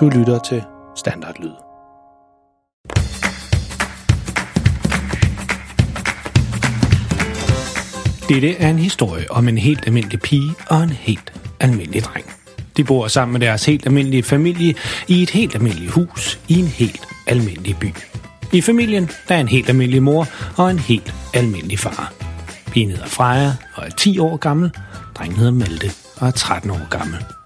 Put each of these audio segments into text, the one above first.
Du lytter til Standardlyd. Dette er en historie om en helt almindelig pige og en helt almindelig dreng. De bor sammen med deres helt almindelige familie i et helt almindeligt hus i en helt almindelig by. I familien der er en helt almindelig mor og en helt almindelig far. Pigen hedder Freja og er 10 år gammel. Drengen hedder Malte og er 13 år gammel.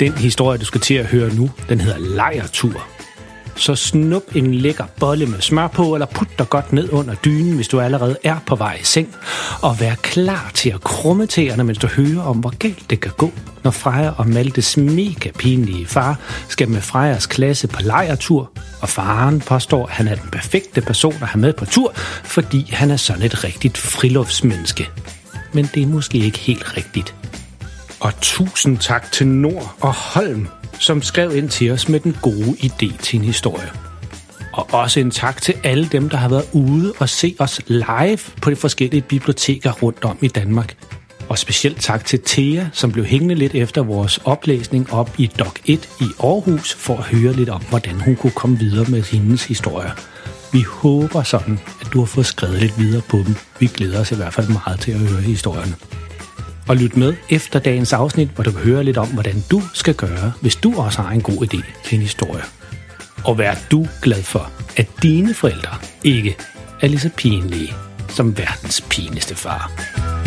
Den historie, du skal til at høre nu, den hedder Lejertur. Så snup en lækker bolle med smør på, eller put dig godt ned under dynen, hvis du allerede er på vej i seng. Og vær klar til at krumme tæerne, mens du hører om, hvor galt det kan gå, når Freja og Maltes mega pinlige far skal med Frejas klasse på lejertur, og faren påstår, at han er den perfekte person at have med på tur, fordi han er sådan et rigtigt friluftsmenneske. Men det er måske ikke helt rigtigt. Og tusind tak til Nord og Holm, som skrev ind til os med den gode idé til en historie. Og også en tak til alle dem, der har været ude og se os live på de forskellige biblioteker rundt om i Danmark. Og specielt tak til Thea, som blev hængende lidt efter vores oplæsning op i Dok 1 i Aarhus, for at høre lidt om, hvordan hun kunne komme videre med hendes historier. Vi håber sådan, at du har fået skrevet lidt videre på dem. Vi glæder os i hvert fald meget til at høre historierne og lyt med efter dagens afsnit, hvor du kan høre lidt om, hvordan du skal gøre, hvis du også har en god idé til en historie. Og vær du glad for, at dine forældre ikke er lige så pinlige som verdens pinligste far.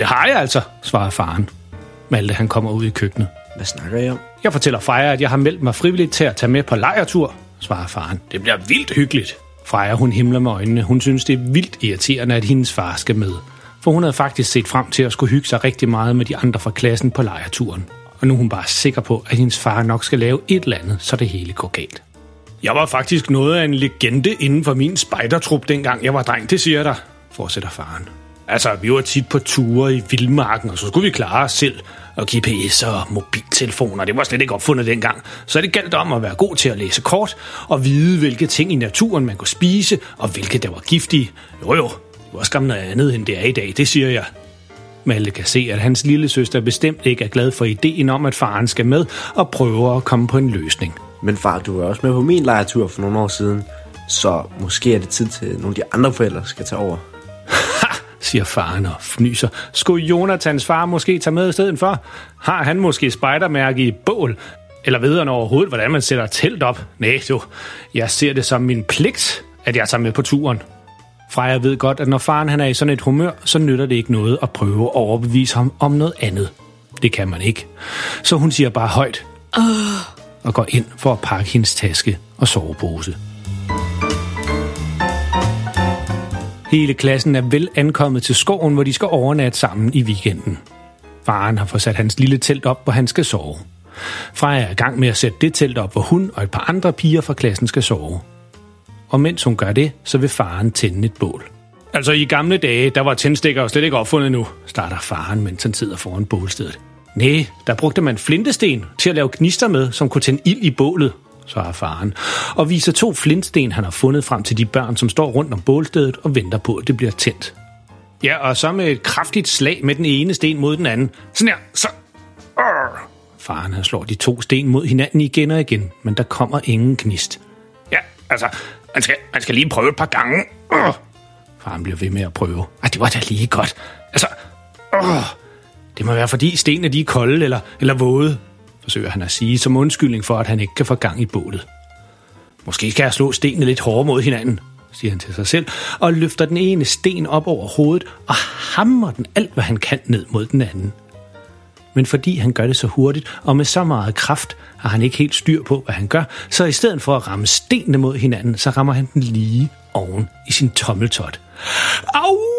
Det har jeg altså, svarer faren. Malte, han kommer ud i køkkenet. Hvad snakker I om? Jeg fortæller Freja, at jeg har meldt mig frivilligt til at tage med på lejertur, svarer faren. Det bliver vildt hyggeligt. Freja, hun himler med øjnene. Hun synes, det er vildt irriterende, at hendes far skal med. For hun havde faktisk set frem til at skulle hygge sig rigtig meget med de andre fra klassen på lejerturen. Og nu er hun bare sikker på, at hendes far nok skal lave et eller andet, så det hele går galt. Jeg var faktisk noget af en legende inden for min spejdertrup, dengang jeg var dreng, det siger jeg dig, fortsætter faren. Altså, vi var tit på ture i vildmarken, og så skulle vi klare os selv. Og GPS og mobiltelefoner, det var slet ikke opfundet dengang. Så det galt om at være god til at læse kort, og vide, hvilke ting i naturen man kunne spise, og hvilke der var giftige. Jo jo, det var skam noget andet, end det er i dag, det siger jeg. Malte kan se, at hans lille søster bestemt ikke er glad for ideen om, at faren skal med og prøver at komme på en løsning. Men far, du var også med på min lejetur for nogle år siden. Så måske er det tid til, at nogle af de andre forældre skal tage over. Siger faren og fnyser. Skulle Jonathans far måske tage med i stedet for? Har han måske spejdermærke i bål? Eller ved han overhovedet, hvordan man sætter telt op? Nej, du, jeg ser det som min pligt, at jeg tager med på turen. Freja ved godt, at når faren han er i sådan et humør, så nytter det ikke noget at prøve at overbevise ham om noget andet. Det kan man ikke. Så hun siger bare højt, og går ind for at pakke hendes taske og sovepose. Hele klassen er vel ankommet til skoven, hvor de skal overnatte sammen i weekenden. Faren har fået sat hans lille telt op, hvor han skal sove. Freja er i gang med at sætte det telt op, hvor hun og et par andre piger fra klassen skal sove. Og mens hun gør det, så vil faren tænde et bål. Altså i gamle dage, der var tændstikker jo slet ikke opfundet nu, starter faren, mens han sidder foran bålstedet. Nej, der brugte man flintesten til at lave gnister med, som kunne tænde ild i bålet, svarer faren, og viser to flintsten, han har fundet frem til de børn, som står rundt om bålstedet og venter på, at det bliver tændt. Ja, og så med et kraftigt slag med den ene sten mod den anden. Sådan her, så... Arr. Faren han slår de to sten mod hinanden igen og igen, men der kommer ingen gnist. Ja, altså, man skal, man skal lige prøve et par gange. Arr. Faren bliver ved med at prøve. Ej, det var da lige godt. Altså, arr. det må være fordi stenene de er kolde eller, eller våde, forsøger han at sige som undskyldning for, at han ikke kan få gang i bålet. Måske skal jeg slå stenene lidt hårdere mod hinanden, siger han til sig selv, og løfter den ene sten op over hovedet og hammer den alt, hvad han kan ned mod den anden. Men fordi han gør det så hurtigt og med så meget kraft, har han ikke helt styr på, hvad han gør, så i stedet for at ramme stenene mod hinanden, så rammer han den lige oven i sin tommeltot. Au!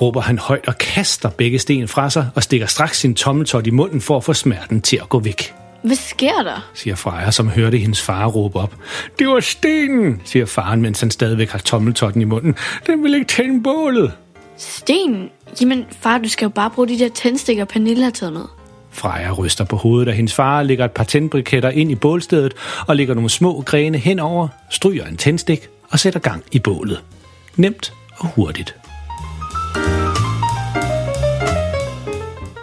Råber han højt og kaster begge sten fra sig og stikker straks sin tommeltot i munden for at få smerten til at gå væk. Hvad sker der? siger Freja, som hørte hendes far råbe op. Det var stenen, siger faren, mens han stadigvæk har tommeltotten i munden. Den vil ikke tænde bålet. Sten? Jamen, far, du skal jo bare bruge de der tændstikker, Pernille har taget med. Freja ryster på hovedet, og hendes far lægger et par tændbriketter ind i bålstedet og lægger nogle små grene henover, stryger en tændstik og sætter gang i bålet. Nemt og hurtigt.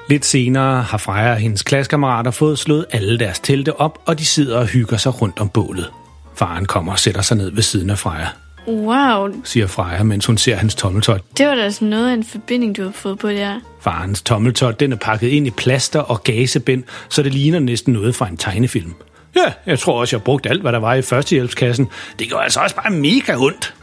Lidt senere har Freja og hendes klassekammerater fået slået alle deres telte op, og de sidder og hygger sig rundt om bålet. Faren kommer og sætter sig ned ved siden af Freja, Wow, siger Freja, mens hun ser hans tommeltot. det var da sådan noget af en forbinding, du har fået på der. Farens tommeltot den er pakket ind i plaster og gasebind, så det ligner næsten noget fra en tegnefilm. Ja, jeg tror også, jeg brugte alt, hvad der var i førstehjælpskassen. Det går altså også bare mega ondt.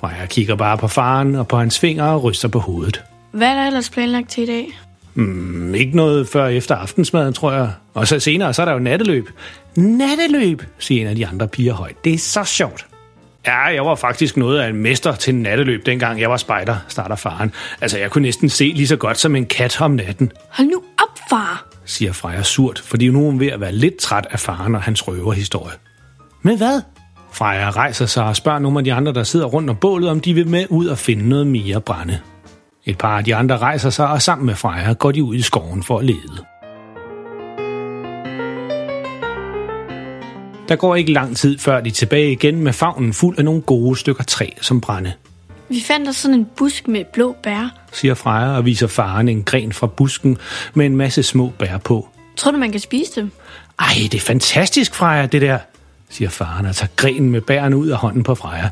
Freja kigger bare på faren og på hans fingre og ryster på hovedet. Hvad er der ellers planlagt til i dag? Mm, ikke noget før efter aftensmaden, tror jeg. Og så senere, så er der jo natteløb. Natteløb, siger en af de andre piger højt. Det er så sjovt. Ja, jeg var faktisk noget af en mester til natteløb, dengang jeg var spejder, starter faren. Altså, jeg kunne næsten se lige så godt som en kat om natten, Hold nu op, far! siger Freja surt, fordi nu er hun ved at være lidt træt af faren og hans røverhistorie. Men hvad? Freja rejser sig og spørger nogle af de andre, der sidder rundt om bålet, om de vil med ud og finde noget mere brænde. Et par af de andre rejser sig, og sammen med Freja går de ud i skoven for at lede. Der går ikke lang tid, før de er tilbage igen med favnen fuld af nogle gode stykker træ som brænde, Vi fandt der sådan en busk med blå bær. siger Freja og viser faren en gren fra busken med en masse små bær på. Tror du, man kan spise dem? Ej, det er fantastisk, Freja, det der, siger faren og tager grenen med bærene ud af hånden på Freja.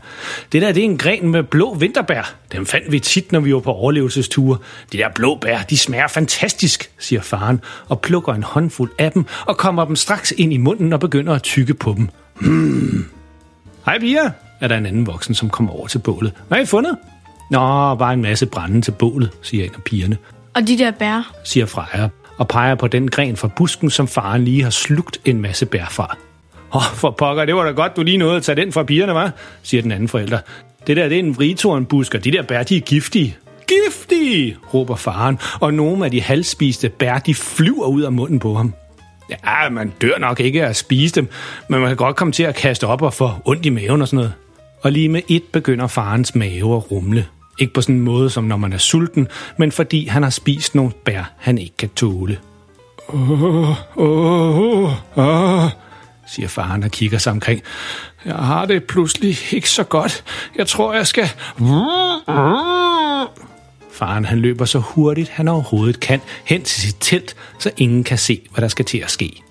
Det der, det er en gren med blå vinterbær. Dem fandt vi tit, når vi var på overlevelsesture. De der blå bær, de smager fantastisk, siger faren og plukker en håndfuld af dem og kommer dem straks ind i munden og begynder at tykke på dem. Hmm. Hej piger, er der en anden voksen, som kommer over til bålet. Hvad har I fundet? Nå, bare en masse brænde til bålet, siger en af pigerne Og de der bær? siger Freja, og peger på den gren fra busken, som faren lige har slugt en masse bær fra. Åh, oh, for pokker, det var da godt, du lige nåede at tage den fra pigerne, var? siger den anden forælder. Det der, det er en vritornbusk, og de der bær, de er giftige. Giftige, råber faren, og nogle af de halvspiste bær, de flyver ud af munden på ham. Ja, man dør nok ikke af at spise dem, men man kan godt komme til at kaste op og få ondt i maven og sådan noget. Og lige med et begynder farens mave at rumle. Ikke på sådan en måde, som når man er sulten, men fordi han har spist nogle bær, han ikke kan tåle. Åh, åh, åh, siger faren og kigger sig omkring. Jeg har det pludselig ikke så godt. Jeg tror, jeg skal... Faren han løber så hurtigt, han overhovedet kan, hen til sit telt, så ingen kan se, hvad der skal til at ske.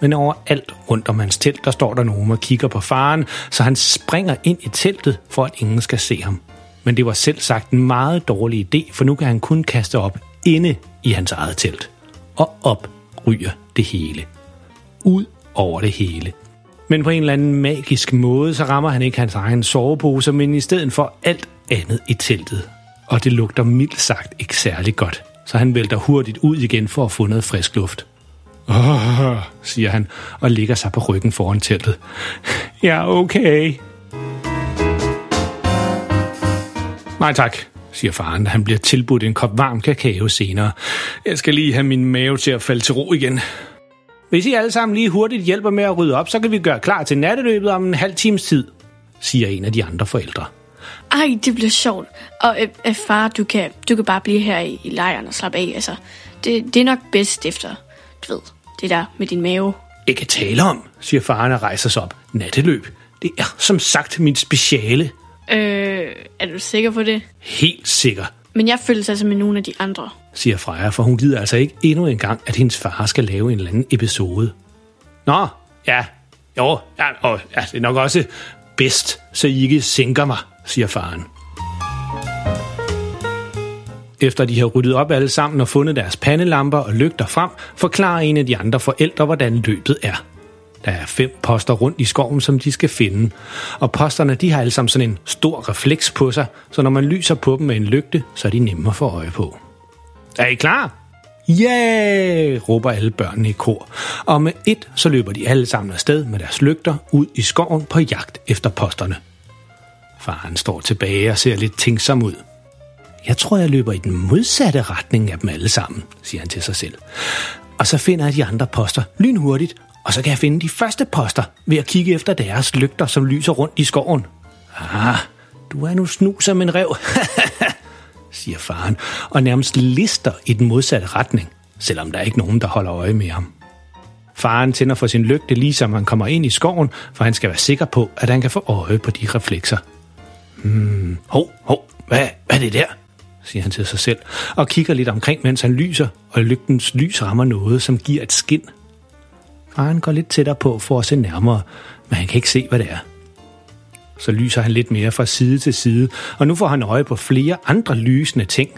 Men overalt rundt om hans telt, der står der nogen og kigger på faren, så han springer ind i teltet, for at ingen skal se ham. Men det var selv sagt en meget dårlig idé, for nu kan han kun kaste op inde i hans eget telt. Og op ryger det hele. Ud over det hele. Men på en eller anden magisk måde, så rammer han ikke hans egen sovepose, men i stedet for alt andet i teltet. Og det lugter mildt sagt ikke særlig godt, så han vælter hurtigt ud igen for at få noget frisk luft. Åh, siger han og ligger sig på ryggen foran teltet. Ja, okay. Nej tak, siger faren, da han bliver tilbudt en kop varm kakao senere. Jeg skal lige have min mave til at falde til ro igen. Hvis I alle sammen lige hurtigt hjælper med at rydde op, så kan vi gøre klar til natteløbet om en halv times tid, siger en af de andre forældre. Ej, det bliver sjovt. Og øh, øh, far, du kan, du kan bare blive her i, i lejren og slappe af. Altså, det, det er nok bedst efter, du ved, det der med din mave. Ikke tale om, siger faren og rejser sig op. Natteløb, det er som sagt mit speciale. Øh, er du sikker på det? Helt sikker, Men jeg føler sig som med nogle af de andre siger Freja, for hun gider altså ikke endnu en gang, at hendes far skal lave en eller anden episode. Nå, ja, jo, ja, og, ja, det er nok også bedst, så I ikke sænker mig, siger faren. Efter de har ryddet op alle sammen og fundet deres pandelamper og lygter frem, forklarer en af de andre forældre, hvordan løbet er. Der er fem poster rundt i skoven, som de skal finde. Og posterne de har alle sammen sådan en stor refleks på sig, så når man lyser på dem med en lygte, så er de nemmere at få øje på. Er I klar? Ja, yeah! råber alle børnene i kor. Og med et, så løber de alle sammen afsted med deres lygter ud i skoven på jagt efter posterne. Faren står tilbage og ser lidt tænksom ud. Jeg tror, jeg løber i den modsatte retning af dem alle sammen, siger han til sig selv. Og så finder jeg de andre poster lynhurtigt, og så kan jeg finde de første poster ved at kigge efter deres lygter, som lyser rundt i skoven. Ah, du er nu snu som en rev, siger faren, og nærmest lister i den modsatte retning, selvom der er ikke nogen, der holder øje med ham. Faren tænder for sin lygte, lige som han kommer ind i skoven, for han skal være sikker på, at han kan få øje på de reflekser. Hmm, hov, hov, hvad, hvad er det der? siger han til sig selv, og kigger lidt omkring, mens han lyser, og lygtens lys rammer noget, som giver et skin. Faren går lidt tættere på for at se nærmere, men han kan ikke se, hvad det er. Så lyser han lidt mere fra side til side, og nu får han øje på flere andre lysende ting.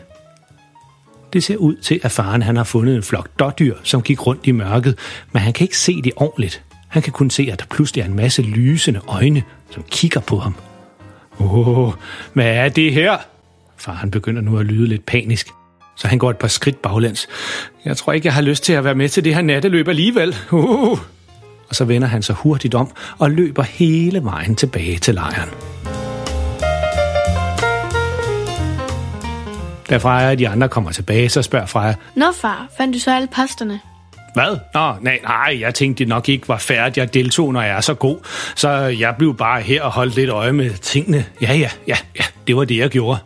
Det ser ud til, at faren han har fundet en flok dårdyr, som gik rundt i mørket, men han kan ikke se det ordentligt. Han kan kun se, at der pludselig er en masse lysende øjne, som kigger på ham. Åh, oh, hvad er det her? Faren begynder nu at lyde lidt panisk, så han går et par skridt baglæns. Jeg tror ikke, jeg har lyst til at være med til det her natteløb alligevel. Uh! Og så vender han sig hurtigt om og løber hele vejen tilbage til lejren. Da Freja og de andre kommer tilbage, så spørger Freja, Nå far, fandt du så alle posterne? hvad? Nå, nej, nej, jeg tænkte, det nok ikke var færdigt. Jeg deltog, når jeg er så god. Så jeg blev bare her og holdt lidt øje med tingene. Ja, ja, ja, ja, det var det, jeg gjorde.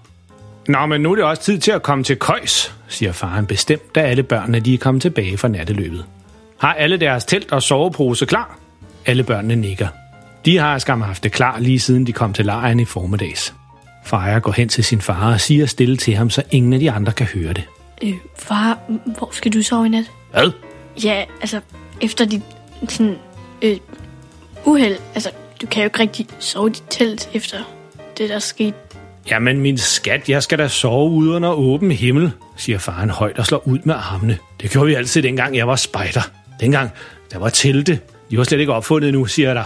Nå, men nu er det også tid til at komme til køjs, siger faren bestemt, da alle børnene de er kommet tilbage fra natteløbet. Har alle deres telt og sovepose klar? Alle børnene nikker. De har skam haft det klar lige siden de kom til lejren i formiddags. Freja går hen til sin far og siger stille til ham, så ingen af de andre kan høre det. Øh, far, hvor skal du sove i nat? Hvad? Ja, altså, efter dit sådan, øh, uheld. Altså, du kan jo ikke rigtig sove i dit telt efter det, der skete. Jamen, min skat, jeg skal da sove ude under åben himmel, siger faren højt og slår ud med armene. Det gjorde vi altid, dengang jeg var spejder. Dengang, der var telte. De var slet ikke opfundet nu, siger der.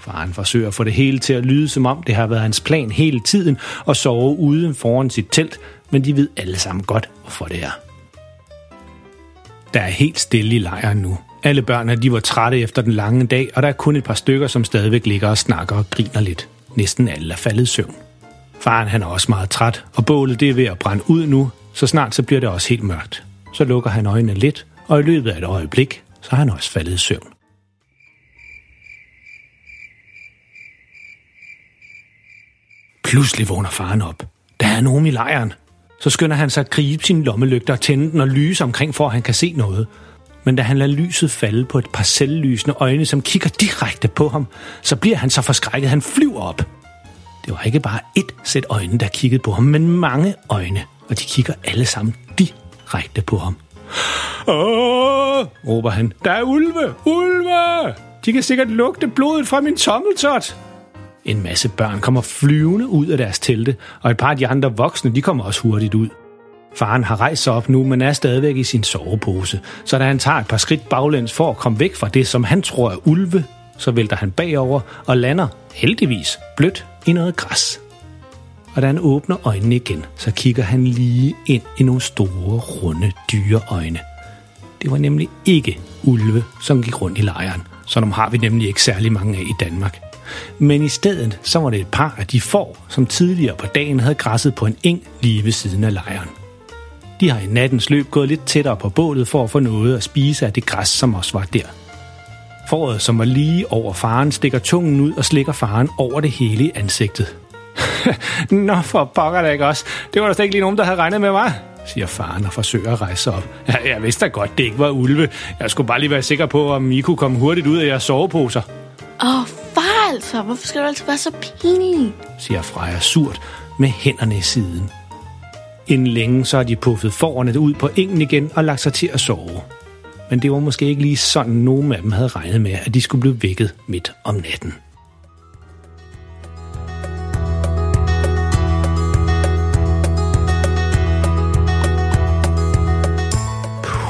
Faren forsøger at få det hele til at lyde, som om det har været hans plan hele tiden at sove uden foran sit telt, men de ved alle sammen godt, hvorfor det er. Der er helt stille i lejren nu. Alle børnene de var trætte efter den lange dag, og der er kun et par stykker, som stadigvæk ligger og snakker og griner lidt. Næsten alle er faldet i søvn. Faren han er også meget træt, og bålet det er ved at brænde ud nu, så snart så bliver det også helt mørkt. Så lukker han øjnene lidt, og i løbet af et øjeblik, så er han også faldet i søvn. Pludselig vågner faren op. Der er nogen i lejren. Så skynder han sig at gribe sin lommelygte og tænde den og lyse omkring, for at han kan se noget. Men da han lader lyset falde på et par selvlysende øjne, som kigger direkte på ham, så bliver han så forskrækket, han flyver op. Det var ikke bare ét sæt øjne, der kiggede på ham, men mange øjne, og de kigger alle sammen direkte på ham. Åh, råber han. Der er ulve! Ulve! De kan sikkert lugte blodet fra min tommeltot. En masse børn kommer flyvende ud af deres telte, og et par af de andre voksne, de kommer også hurtigt ud. Faren har rejst sig op nu, men er stadigvæk i sin sovepose, så da han tager et par skridt baglæns for at komme væk fra det, som han tror er ulve, så vælter han bagover og lander, heldigvis, blødt i noget græs. Og da han åbner øjnene igen, så kigger han lige ind i nogle store, runde dyreøjne. Det var nemlig ikke ulve, som gik rundt i lejren. Så dem har vi nemlig ikke særlig mange af i Danmark. Men i stedet så var det et par af de får, som tidligere på dagen havde græsset på en eng lige ved siden af lejren. De har i nattens løb gået lidt tættere på bålet for at få noget at spise af det græs, som også var der. Foråret, som var lige over faren, stikker tungen ud og slikker faren over det hele i ansigtet. Nå, for pokker da ikke også. Det var der slet ikke lige nogen, der havde regnet med mig, siger faren og forsøger at rejse sig op. Jeg, jeg vidste da godt, det ikke var ulve. Jeg skulle bare lige være sikker på, om I kunne komme hurtigt ud af jeres soveposer. Åh, oh, far altså, hvorfor skal du altid være så pinlig? siger Freja surt med hænderne i siden. Inden længe så har de puffet forerne ud på engen igen og lagt sig til at sove. Men det var måske ikke lige sådan, nogen af dem havde regnet med, at de skulle blive vækket midt om natten.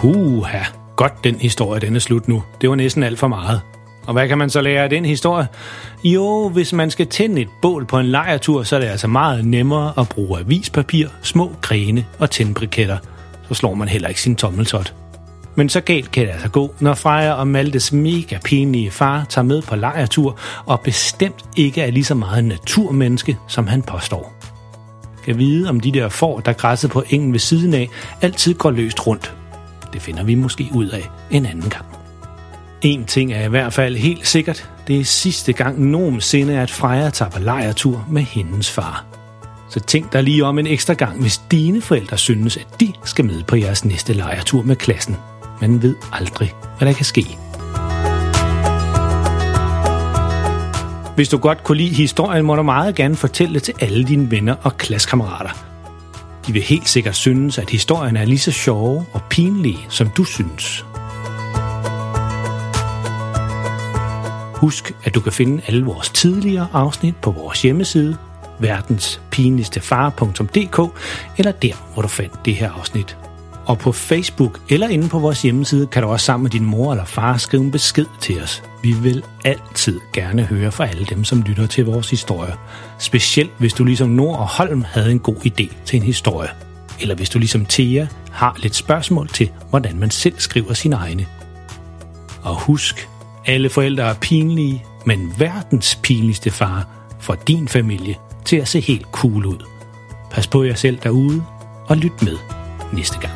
Puha, godt den historie, den er slut nu. Det var næsten alt for meget. Og hvad kan man så lære af den historie? Jo, hvis man skal tænde et bål på en lejertur, så er det altså meget nemmere at bruge avispapir, små grene og tændbriketter. Så slår man heller ikke sin tommeltot. Men så galt kan det altså gå, når Freja og Maltes mega pinlige far tager med på lejertur og bestemt ikke er lige så meget naturmenneske, som han påstår. Kan vide, om de der får, der græsset på engen ved siden af, altid går løst rundt. Det finder vi måske ud af en anden gang. En ting er i hvert fald helt sikkert. Det er sidste gang nogensinde, at Freja tager på lejretur med hendes far. Så tænk dig lige om en ekstra gang, hvis dine forældre synes, at de skal med på jeres næste lejretur med klassen. Man ved aldrig, hvad der kan ske. Hvis du godt kunne lide historien, må du meget gerne fortælle det til alle dine venner og klassekammerater. De vil helt sikkert synes, at historien er lige så sjove og pinlige, som du synes. Husk, at du kan finde alle vores tidligere afsnit på vores hjemmeside, verdenspinligstefar.dk, eller der, hvor du fandt det her afsnit. Og på Facebook eller inde på vores hjemmeside kan du også sammen med din mor eller far skrive en besked til os. Vi vil altid gerne høre fra alle dem, som lytter til vores historie. Specielt hvis du ligesom Nord og Holm havde en god idé til en historie. Eller hvis du ligesom Thea har lidt spørgsmål til, hvordan man selv skriver sine egne. Og husk, alle forældre er pinlige, men verdens pinligste far får din familie til at se helt cool ud. Pas på jer selv derude, og lyt med næste gang.